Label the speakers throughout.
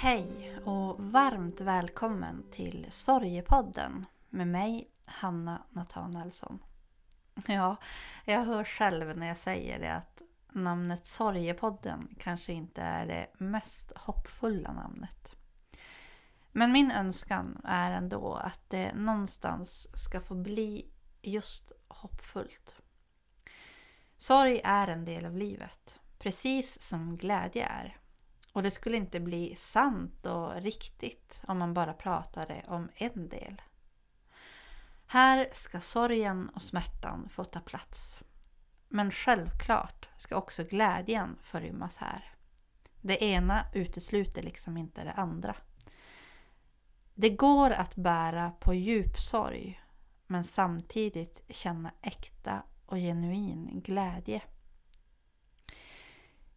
Speaker 1: Hej och varmt välkommen till Sorgepodden med mig Hanna Nathanaelsson. Ja, jag hör själv när jag säger det att namnet Sorgepodden kanske inte är det mest hoppfulla namnet. Men min önskan är ändå att det någonstans ska få bli just hoppfullt. Sorg är en del av livet, precis som glädje är. Och det skulle inte bli sant och riktigt om man bara pratade om en del. Här ska sorgen och smärtan få ta plats. Men självklart ska också glädjen få rymmas här. Det ena utesluter liksom inte det andra. Det går att bära på djup sorg men samtidigt känna äkta och genuin glädje.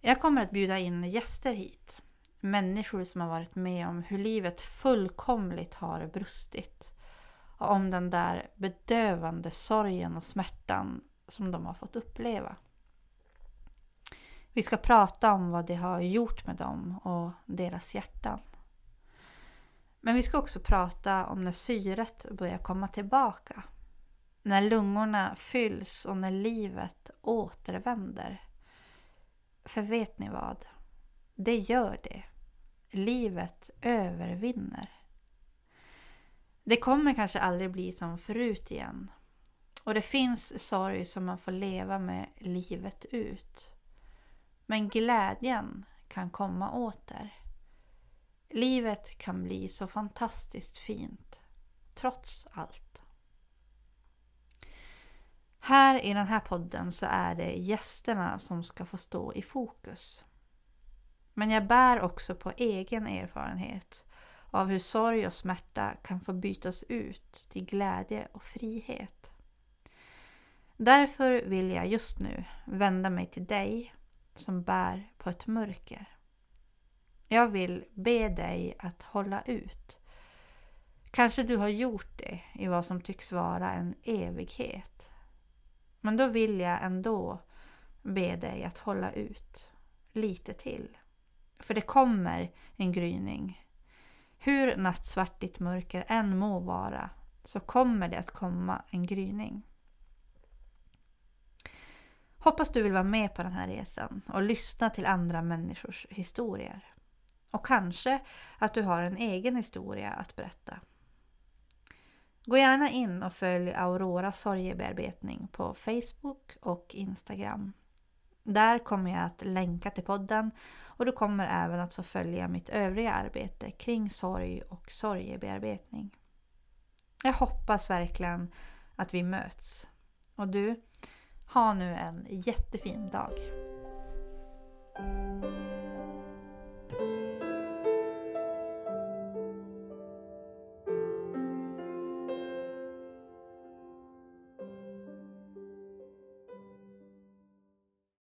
Speaker 1: Jag kommer att bjuda in gäster hit. Människor som har varit med om hur livet fullkomligt har brustit. Och om den där bedövande sorgen och smärtan som de har fått uppleva. Vi ska prata om vad det har gjort med dem och deras hjärtan. Men vi ska också prata om när syret börjar komma tillbaka. När lungorna fylls och när livet återvänder. För vet ni vad? Det gör det. Livet övervinner. Det kommer kanske aldrig bli som förut igen. Och det finns sorg som man får leva med livet ut. Men glädjen kan komma åter. Livet kan bli så fantastiskt fint, trots allt. Här i den här podden så är det gästerna som ska få stå i fokus. Men jag bär också på egen erfarenhet av hur sorg och smärta kan få bytas ut till glädje och frihet. Därför vill jag just nu vända mig till dig som bär på ett mörker. Jag vill be dig att hålla ut. Kanske du har gjort det i vad som tycks vara en evighet. Men då vill jag ändå be dig att hålla ut lite till. För det kommer en gryning. Hur nattsvart ditt mörker än må vara så kommer det att komma en gryning. Hoppas du vill vara med på den här resan och lyssna till andra människors historier. Och kanske att du har en egen historia att berätta. Gå gärna in och följ Aurora sorgebearbetning på Facebook och Instagram. Där kommer jag att länka till podden och du kommer även att få följa mitt övriga arbete kring sorg och sorgebearbetning. Jag hoppas verkligen att vi möts. Och du, ha nu en jättefin dag.